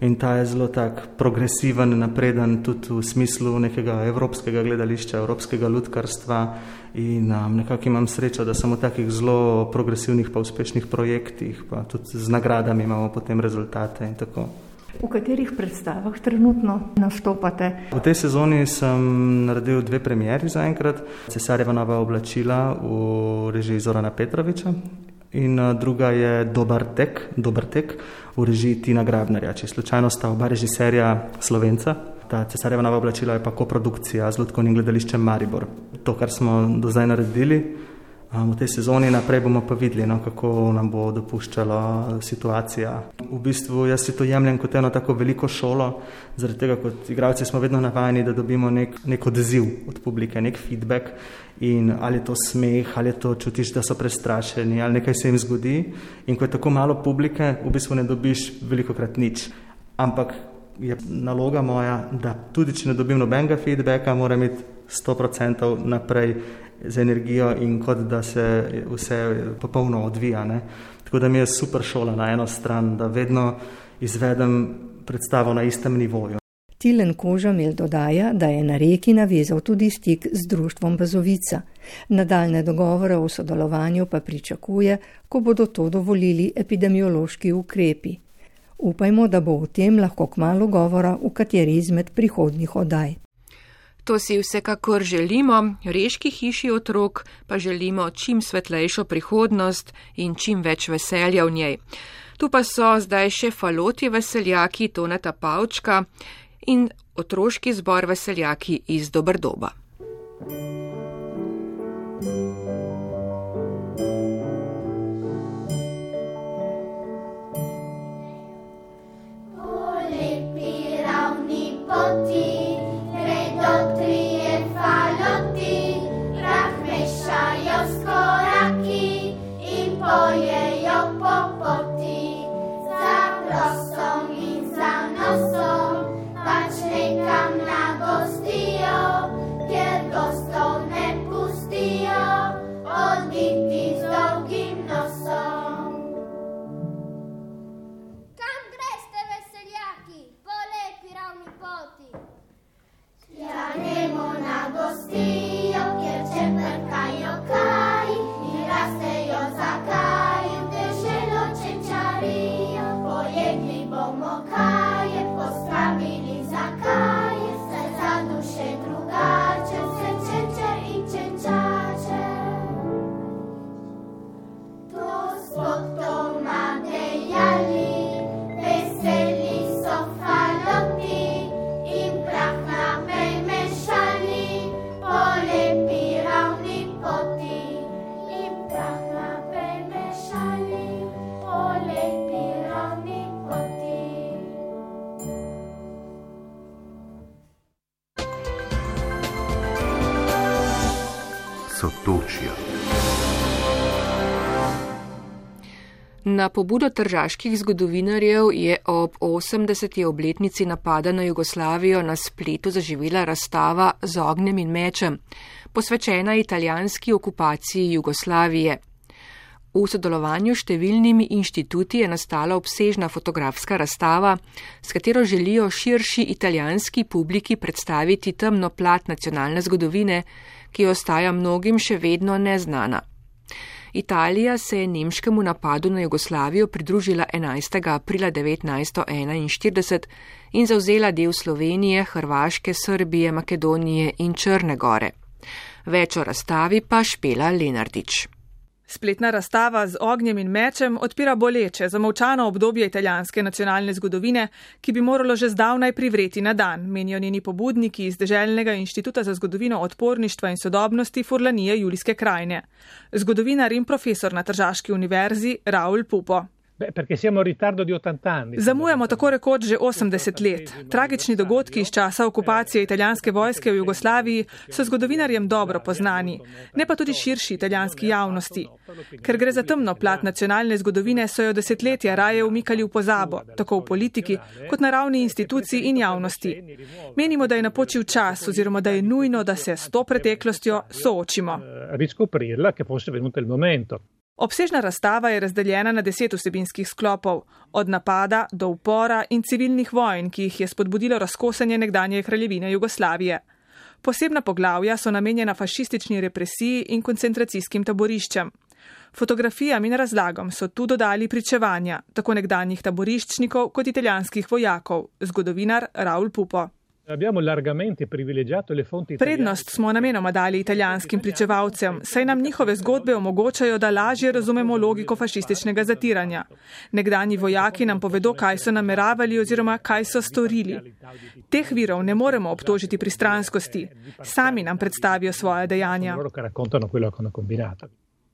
in ta je zelo tak progresiven, napreden tudi v smislu nekega evropskega gledališča, evropskega ljudkarstva in um, nekako imam srečo, da sem v takih zelo progresivnih pa uspešnih projektih, pa tudi z nagradami imamo potem rezultate in tako. V katerih predstavah trenutno nastopate? V tej sezoni sem naredil dve premjeri zaenkrat. Cesarjeva nova oblačila v režiji Zorana Petroviča in eh, druga je Dobar tek, Dobar tek v režiji Tina Grabnerja. Če slučajno sta oba režiserja Slovenca, ta Cesarjeva nova oblačila je pa koprodukcija z Ludkovnim gledališčem Maribor. To, kar smo do zdaj naredili, V tej sezoni naprej bomo pa videli, no, kako nam bo dopuščala situacija. V bistvu jaz si to jemljem kot eno tako veliko šolo, zaradi tega kot igralci smo vedno navajeni, da dobimo nek, nek odziv od publike, nek feedback in ali je to smeh, ali je to čutiš, da so prestrašeni, ali nekaj se jim zgodi. In ko je tako malo publike, v bistvu ne dobiš veliko krat nič. Ampak je naloga moja, da tudi če ne dobim nobenega feedbacka, moram imeti 100% naprej z energijo in kot da se vse popolno odvija. Ne. Tako da mi je super šola na eno stran, da vedno izvedem predstavo na istem nivoju. Tilen Kožamil dodaja, da je na reki navezal tudi stik z društvom Bazovica. Nadaljne dogovore o sodelovanju pa pričakuje, ko bodo to dovolili epidemiološki ukrepi. Upajmo, da bo o tem lahko kmalo govora v kateri izmed prihodnjih oddaj. To si vsekakor želimo, reški hiši otrok pa želimo čim svetlejšo prihodnost in čim več veselja v njej. Tu pa so zdaj še faloti veseljaki Toneta Pavčka in otroški zbor veseljaki iz Dobrdoba. pojejo po poti, za prosom in za nosom, pač nekam na gostijo, kjer gostov ne pustijo, oditi z dolgim nosom. Kam greste, veseljaki, po lepi ravni poti? Ja, gremo na gostijo, kjer čeprkajo kaj. Teraz te. Na pobudo tržaških zgodovinarjev je ob 80. obletnici napada na Jugoslavijo na spletu zaživela razstava z ognjem in mečem, posvečena italijanski okupaciji Jugoslavije. V sodelovanju s številnimi inštituti je nastala obsežna fotografska razstava, s katero želijo širši italijanski publiki predstaviti temno plat nacionalne zgodovine, ki ostaja mnogim še vedno neznana. Italija se je nemškemu napadu na Jugoslavijo pridružila 11. aprila 1941 in zauzela del Slovenije, Hrvaške, Srbije, Makedonije in Črne gore. Več o razstavi pa špela Lenardič. Spletna razstava z ognjem in mečem odpira boleče zamolčano obdobje italijanske nacionalne zgodovine, ki bi moralo že zdavnaj privreti na dan, menijo njeni pobudniki iz Deželnega inštituta za zgodovino odporništva in sodobnosti Furlanije Julijske krajine. Zgodovinar in profesor na Tržaški univerzi Raul Pupo. Perché siamo in ritardo di 80 anni. Zamujamo tako rekoč že 80 let. Tragični dogodki iz časa okupacije italijanske vojske v Jugoslaviji so zgodovinarjem dobro poznani, ne pa tudi širši italijanski javnosti. Ker gre za temno plat nacionalne zgodovine, so jo desetletja raje umikali v pozabo, tako v politiki kot na ravni institucij in javnosti. Menimo, da je napočil čas oziroma da je nujno, da se s to preteklostjo soočimo. Obsežna razstava je razdeljena na deset vsebinskih sklopov, od napada do upora in civilnih vojn, ki jih je spodbudilo razkosanje nekdanje kraljevine Jugoslavije. Posebna poglavja so namenjena fašistični represiji in koncentracijskim taboriščem. Fotografijam in razlagom so tu dodali pričevanja tako nekdanjih taboriščnikov kot italijanskih vojakov, zgodovinar Raul Pupo. Prednost smo namenoma dali italijanskim pričevalcem, saj nam njihove zgodbe omogočajo, da lažje razumemo logiko fašističnega zatiranja. Nekdani vojaki nam povedo, kaj so nameravali oziroma kaj so storili. Teh virov ne moremo obtožiti pristranskosti, sami nam predstavijo svoje dejanja.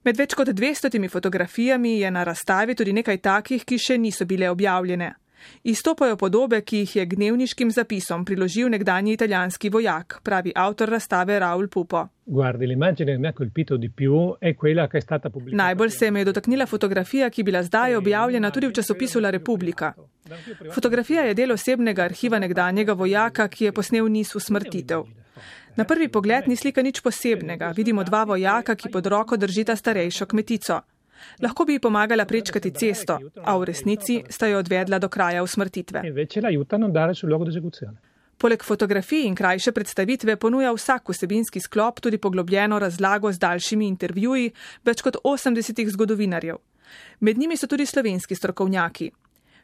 Med več kot 200 fotografijami je na razstavi tudi nekaj takih, ki še niso bile objavljene. Izstopajo podobe, ki jih je gnevniškim zapisom priložil nekdanji italijanski vojak, pravi avtor razstave Raul Pupo. Najbolj se me je dotaknila fotografija, ki je bila zdaj objavljena tudi v časopisu La Repubblica. Fotografija je del osebnega arhiva nekdanjega vojaka, ki je posnel niz usmrtitev. Na prvi pogled ni slika nič posebnega. Vidimo dva vojaka, ki pod roko držita starejšo kmetico. Lahko bi ji pomagala prečkati cesto, a v resnici sta jo odvedla do kraja usmrtitve. Poleg fotografij in krajše predstavitve ponuja vsak vsebinski sklop tudi poglobljeno razlago z daljšimi intervjuji več kot 80 zgodovinarjev. Med njimi so tudi slovenski strokovnjaki.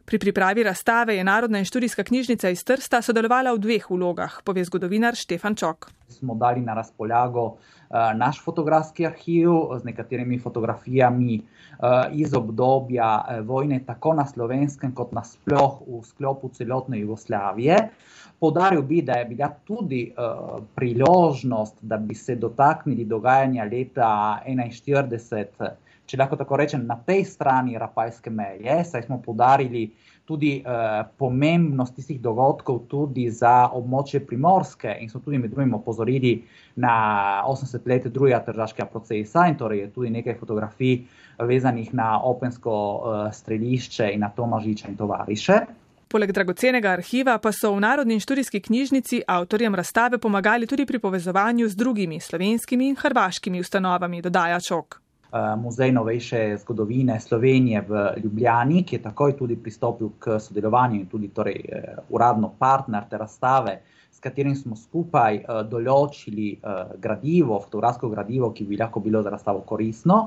Pri pripravi razstave je Narodna in študijska knjižnica iz Trsta sodelovala v dveh vlogah, pove zgodovinar Štefan Čok. Smo dali na razpolago Eh, naš fotografski arhiv z nekaterimi fotografijami eh, iz obdobja eh, vojne, tako na slovenskem, kot na sploh v sklopu celotne Jugoslavije. Podaril bi, da je bila tudi priložnost, da bi se dotaknili dogajanja leta 1941, če lahko tako rečem, na tej strani Rapajske meje, saj smo podarili tudi uh, pomembnost tistih dogodkov tudi za območje Primorske in so tudi med drugim opozorili na 80 let drugega tržaškega procesa in torej je tudi nekaj fotografij vezanih na Opensko uh, strelišče in na Tomažiča in tovariše. Poleg dragocenega arhiva pa so v Narodni in študijski knjižnici avtorjem razstave pomagali tudi pri povezovanju z drugimi slovenskimi in hrvaškimi ustanovami, dodaja Čok. Eh, Muzej novejše zgodovine Slovenije v Ljubljani, ki je takoj tudi pristopil k sodelovanju in tudi torej, eh, uradno partner te razstave s katerim smo skupaj uh, določili gradivo, fotografsko gradivo, ki bi lahko bilo za razstavo koristno.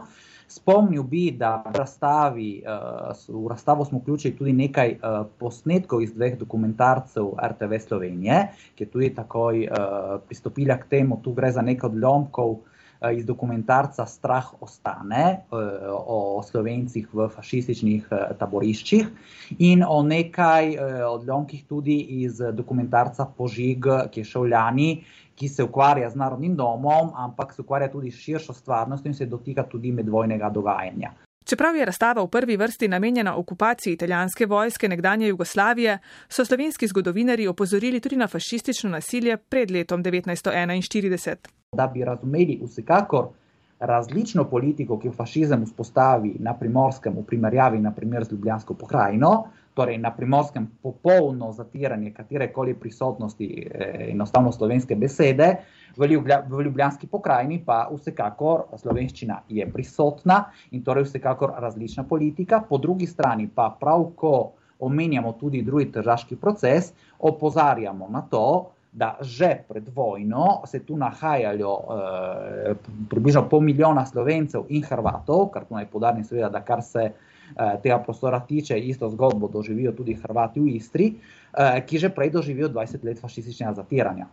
Spomnil bi, da v, razstavi, v razstavo smo vključili tudi nekaj posnetkov iz dveh dokumentarcev RTV Slovenije, ki je tudi takoj pristopila k temu, tu gre za nekaj odlomkov Eh, iz dokumentarca Strah ostane eh, o slovencih v fašističnih eh, taboriščih in o nekaj odlomkih tudi iz dokumentarca Požig, ki je šel lani, ki se ukvarja z narodnim domom, ampak se ukvarja tudi s širšo stvarnostjo in se dotika tudi medvojnega dogajanja. Čeprav je razstava v prvi vrsti namenjena okupaciji italijanske vojske nekdanje Jugoslavije, so slovenski zgodovinari opozorili tudi na fašistično nasilje pred letom 1941. Da bi razumeli vsekakor različno politiko, ki jo fašizem vzpostavi na primorskem, v primerjavi naprimer z Ljubljansko pokrajino, torej na primorskem popolno zatiranje katerekoli prisotnosti eh, enostavno slovenske besede, v, Ljublja, v Ljubljanski pokrajini pa vsekakor slovenščina je prisotna in torej vsekakor različna politika, po drugi strani pa prav, ko omenjamo tudi drugi tržaški proces, opozarjamo na to, da že pred vojno se tu nahajalo eh, približno pol milijona slovencev in hrvatov, kar tu naj podarim seveda, da kar se Eh, tega prostora tiče, isto zgodbo doživijo tudi Hrvati v Istri, eh, ki že prej doživijo 20 let fašističnega zatiranja.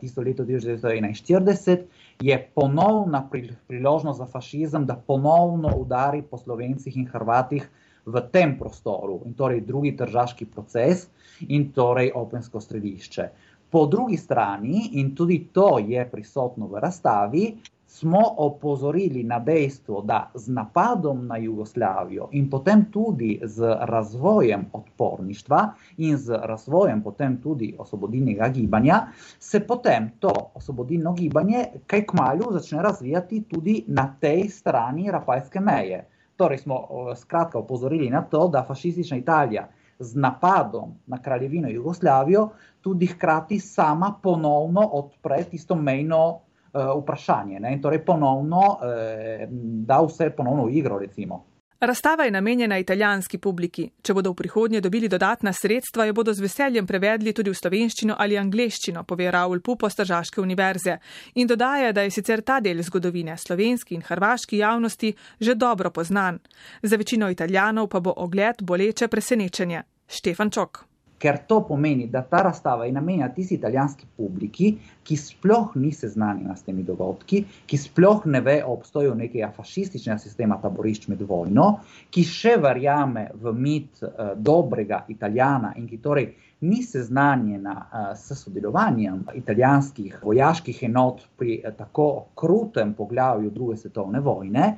Tisto leto 1941 je ponovna priložnost za fašizem, da ponovno udari po slovencih in Hrvatih v tem prostoru, in torej drugi tržaški proces, in torej opensko središče. Po drugi strani, in tudi to je prisotno v razstavi, smo opozorili na dejstvo, da z napadom na Jugoslavijo in potem tudi z razvojem odporništva in z razvojem potem tudi osvobodilnega gibanja, se potem to osvobodilno gibanje kaj kmalo začne razvijati tudi na tej strani rapajske meje. Torej smo skratka opozorili na to, da fašistična Italija z napadom na kraljevino Jugoslavijo tudi hkrati sama ponovno odpre tisto mejno vprašanje ne? in torej ponovno uh, da vse ponovno v igro. Recimo. Razstava je namenjena italijanski publiki. Če bodo v prihodnje dobili dodatna sredstva, jo bodo z veseljem prevedli tudi v slovenščino ali angliščino, pove Raul Pupo Stržaške univerze. In dodaja, da je sicer ta del zgodovine slovenski in hrvaški javnosti že dobro poznan. Za večino italijanov pa bo ogled boleče presenečenje. Štefan Čok ker to pomeni, da ta razstava je namenjena tisti italijanski publiki, ki sploh ni seznanjena s temi dogodki, ki sploh ne ve o obstoju nekega fašističnega sistema taborišč med vojno, ki še verjame v mit uh, dobrega italijana in ki torej ni seznanjena uh, s sodelovanjem italijanskih vojaških enot pri uh, tako krutem poglavju druge svetovne vojne.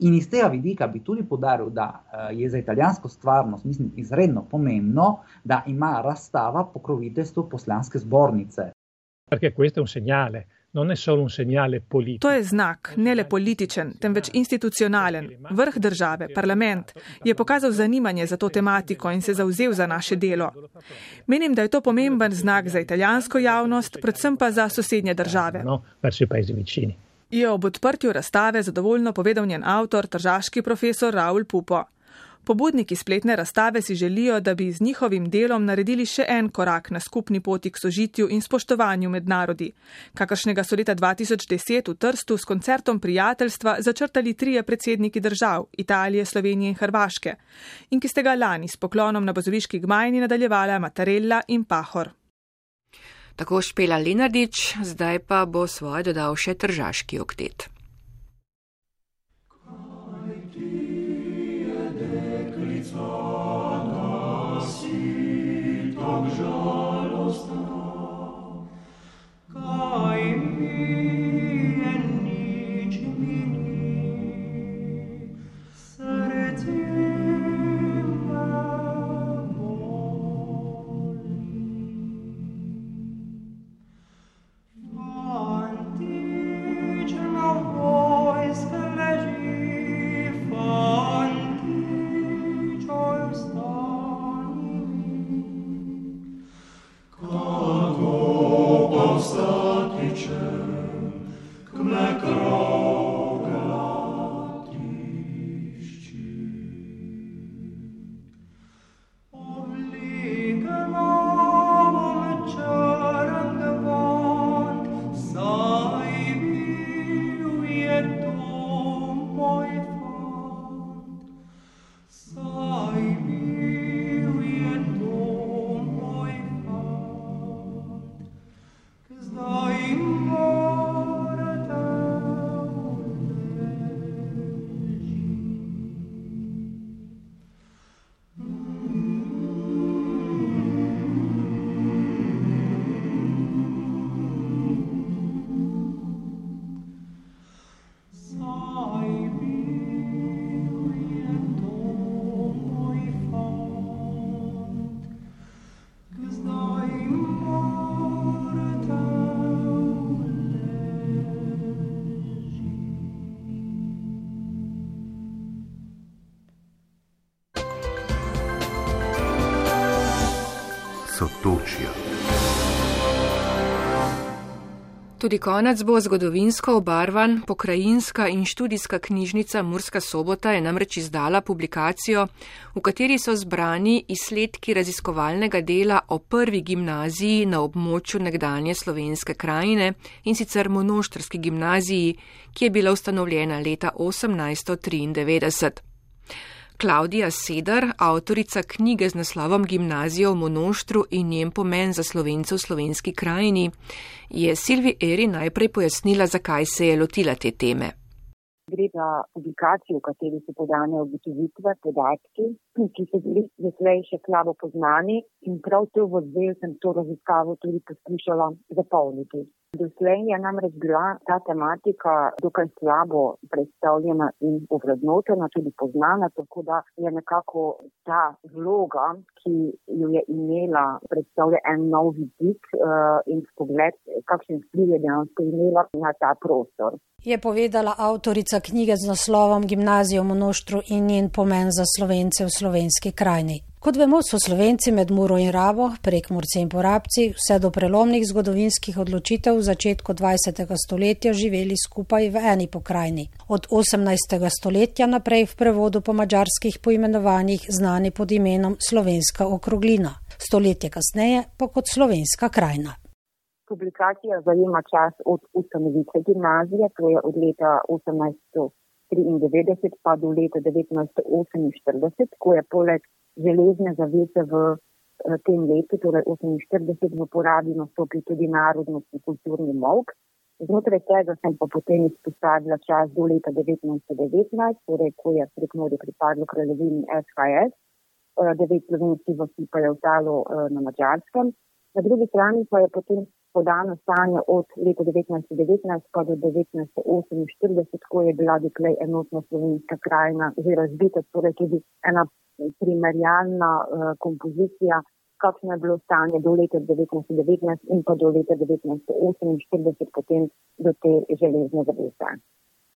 In iz tega vidika bi tudi podaril, da eh, je za italijansko stvarnost mislim, izredno pomembno, da ima razstava pokroviteljstvo poslanske zbornice. To je znak, ne le političen, temveč institucionalen. Vrh države, parlament, je pokazal zanimanje za to tematiko in se zauzel za naše delo. Menim, da je to pomemben znak za italijansko javnost, predvsem pa za sosednje države. No, je ob odprtju razstave zadovoljno povedal njen avtor, tržaški profesor Raul Pupo. Pobudniki spletne razstave si želijo, da bi z njihovim delom naredili še en korak na skupni poti k sožitju in spoštovanju med narodi, kakršnega so leta 2010 v Trstu s koncertom prijateljstva začrtali trije predsedniki držav Italije, Slovenije in Hrvaške in ki ste ga lani s poklonom na bozoviški gmajni nadaljevala Matarella in Pahor. Tako Špela Lenardič, zdaj pa bo svoje dodal še tržaški oktet. Kaj mi je nič minilo? Tudi konec bo zgodovinsko obarvan, pokrajinska in študijska knjižnica Murska sobota je namreč izdala publikacijo, v kateri so zbrani izsledki raziskovalnega dela o prvi gimnaziji na območju nekdanje slovenske krajine in sicer monoštrski gimnaziji, ki je bila ustanovljena leta 1893. Klaudija Sedar, avtorica knjige z naslovom Gimnazija v Monoštru in njen pomen za slovence v slovenski krajini, je Silvi Eri najprej pojasnila, zakaj se je lotila te teme. Gre za publikacijo, v kateri so podane ugotovitve, podatki, ki so bili zaslej še slabo poznani in prav to v zvezi sem to raziskavo tudi poskušala zapolniti. Doslej je namreč bila ta tematika dokaj slabo predstavljena in ovrednotena, tudi poznana, tako da je nekako ta vloga, ki jo je imela, predstavlja en nov vidik uh, in pogled, kakšen vpliv je dejansko imela na ta prostor. Je povedala avtorica knjige z naslovom Gimnazijo v Monoštru in njen pomen za slovence v slovenski krajini. Kot vemo, so Slovenci med Muro in Rabo, prek Murce in Porabci, vse do prelomnih zgodovinskih odločitev v začetku 20. stoletja živeli skupaj v eni pokrajini. Od 18. stoletja naprej v prevodu po mačarskih poimenovanjih znani pod imenom Slovenska okroglina, stoletje kasneje pa kot Slovenska krajina. Publikacija zajema čas od ustanovitve gimnazije, to je od leta 1893 pa do leta 1948, ko je poleg železne zavese v eh, tem letu, torej 48, v porabi nastopi tudi narodnostni kulturni mok. Znotraj tega sem pa potem izpostavila čas do leta 1919, torej ko je prek Mori pripadlo kraljevini SHS, eh, devet slovenskih vasi pa je ostalo eh, na Mačarskem. Na drugi strani pa je potem podano stanje od leta 1919 pa do 1948, ko je bila doklej enotna slovenska krajina že razbita, torej tudi ena primerjalna uh, kompozicija, kakšno je bilo stanje do leta 1919 in pa do leta 1948, potem do te železne zavese.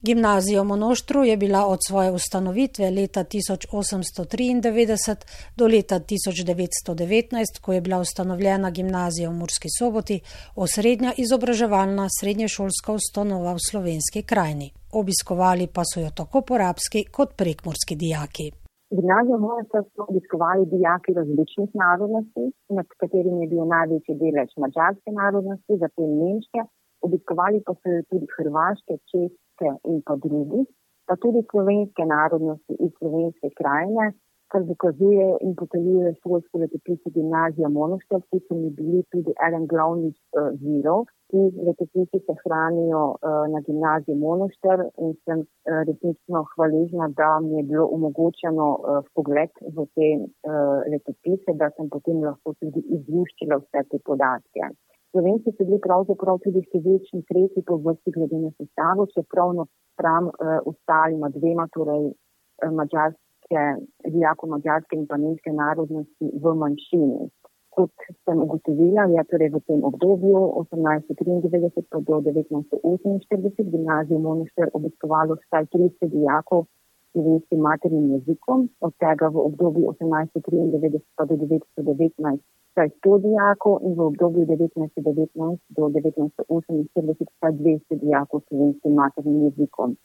Gimnazija v Monoštru je bila od svoje ustanovitve leta 1893 do leta 1919, ko je bila ustanovljena gimnazija v Murski soboti, osrednja izobraževalna srednješolska ustanova v slovenski krajini. Obiskovali pa so jo tako porabski kot prekmorski dijaki. Gimnazijo Mojster so obiskovali dijaki različnih narodnosti, med katerimi je bil največji delež mačarske narodnosti, zatem nemške, obiskovali pa so tudi hrvaške, česke in pa drugi, pa tudi slovenske narodnosti iz slovenske krajine, kar dokazuje in potrjuje šolsko letopise gimnazija Monoštev, ki so mi bili tudi eden glavnih uh, virov. Ti letopisi se hranijo uh, na gimnaziji Monoštev in sem uh, resnično hvaležna, da mi je bilo omogočeno uh, pogled v te uh, letopise, da sem potem lahko tudi izluščila vse te podatke. Slovenci so bili pravzaprav tudi številčni tretji po vrsti glede na sestavo, čeprav napram uh, ostalima dvema, torej uh, mađarski slovenske, dijako mađarske in pa nemške narodnosti v manjšini. Kot sem ugotovila, je torej v tem obdobju 1893 pa do 1948 gimnazijo Monošter obiskovalo vsaj 30 dijakov slovenskim maternim jezikom, od tega v obdobju 1893 pa do 1919 vsaj 100 dijakov in v obdobju 1919 do 1948 vsaj 200 dijakov slovenskim maternim jezikom.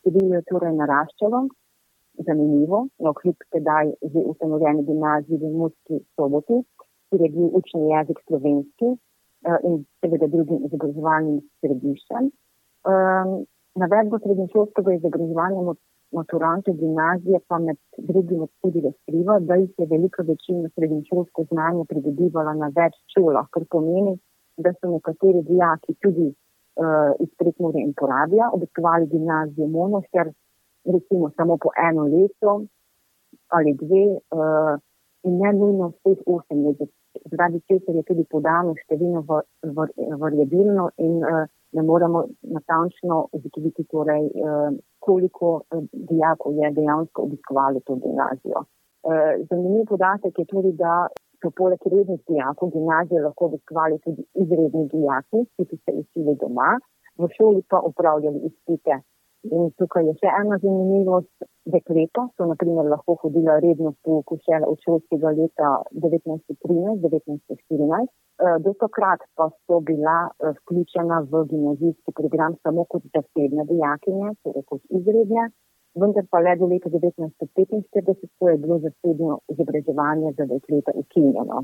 Število je torej naraščalo, zanimivo, no kljub tedaj že ustanovljeni gimnaziji v Murski soboti, kjer je bil učni jezik slovenski uh, in seveda drugim izobraževalnim središčem. Um, navedbo srednješolskega izobraževanja maturantov gimnazije pa med drugim tudi razkriva, da jih je velika večina srednješolsko znanje pridobivala na več šolah, kar pomeni, da so nekateri dijaki tudi uh, iz prekmure in porabja obiskovali gimnazijo Mono, ker recimo samo po eno leto ali dve uh, in ne nujno vseh osem let, zaradi česar je tudi podano številno variabilno in uh, ne moremo natančno ugotoviti, torej, uh, koliko uh, dijakov je dejansko obiskovali to gimnazijo. Uh, zanimiv podatek je tudi, da so poleg rednih dijakov gimnazije lahko obiskovali tudi izredni dijaki, ki so se učili doma, v šoli pa upravljali izpite In tukaj je še ena zanimivost. Dekleta so naprimer lahko hodila redno v pouku šele od šolskega leta 1913-1914. Eh, do takrat pa so bila eh, vključena v gimnazijski program samo kot zasebne dijakinje, torej kot izredne, vendar pa le do leta 1945, ko je bilo zasebno izobraževanje za dekleta ukinjeno.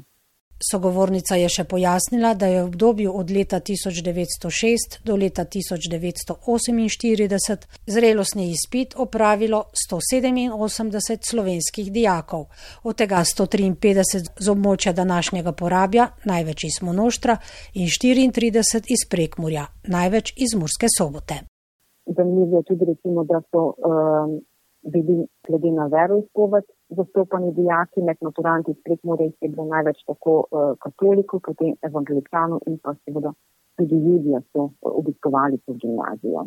Sogovornica je še pojasnila, da je v obdobju od leta 1906 do leta 1948 zrelostni izpit opravilo 187 slovenskih dijakov, od tega 153 z območja današnjega porabja, največ iz Monoštra, in 34 iz Prekmurja, največ iz Murske sobote. Zanimivo je tudi, recimo, da so um, bili glede na veroizpoved zastopani dijaki med maturanti iz Prekmure, je bilo največ tako uh, katolikov, potem evangelikanov in pa seveda tudi ljudje so obiskovali to gimnazijo.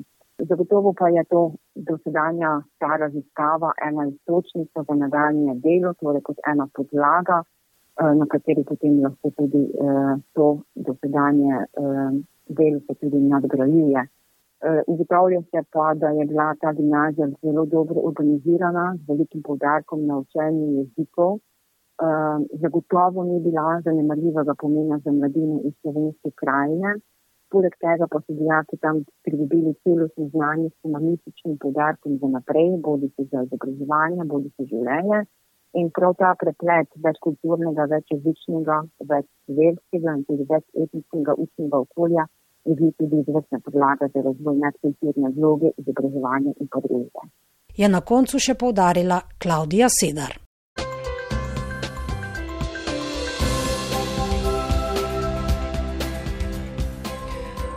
Zagotovo pa je to dosedanja ta raziskava ena iztočnica za nadaljnje delo, torej kot ena podlaga, uh, na kateri potem lahko tudi uh, to dosedanje uh, delo se tudi nadgrajuje. Eh, ugotavlja se pa, da je bila ta gimnazija zelo dobro organizirana, z velikim povdarkom na učenju jezikov. Eh, zagotovo ni bila zanemarljivega pomena za mladine iz slovenske krajine. Poleg tega pa so dijaki tam pridobili celostno znanje s humanističnim povdarkom za naprej, bodi se za izobraževanje, bodi se življenje. In prav ta preplet več kulturnega, več jezičnega, več verskega in tudi več etničnega učnega okolja je bil tudi izvrstna podlaga za razvoj medkulturne vloge, izobraževanja in podružbe. Je na koncu še povdarila Klaudija Sedar.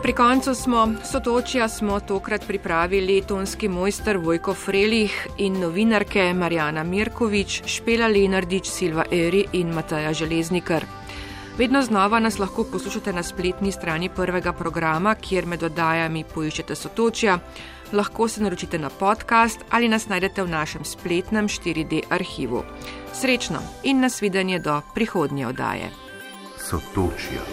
Pri koncu smo, sotočja smo tokrat pripravili tonski mojster Vojko Frelih in novinarke Marjana Mirkovič, Špela Lenardič, Silva Eri in Mataja Železnikar. Vedno znova nas lahko poslušate na spletni strani prvega programa, kjer med oddajami poiščete sotočja. Lahko se naročite na podcast ali nas najdete v našem spletnem 4D arhivu. Srečno in nasvidenje do prihodnje oddaje. Sotočja.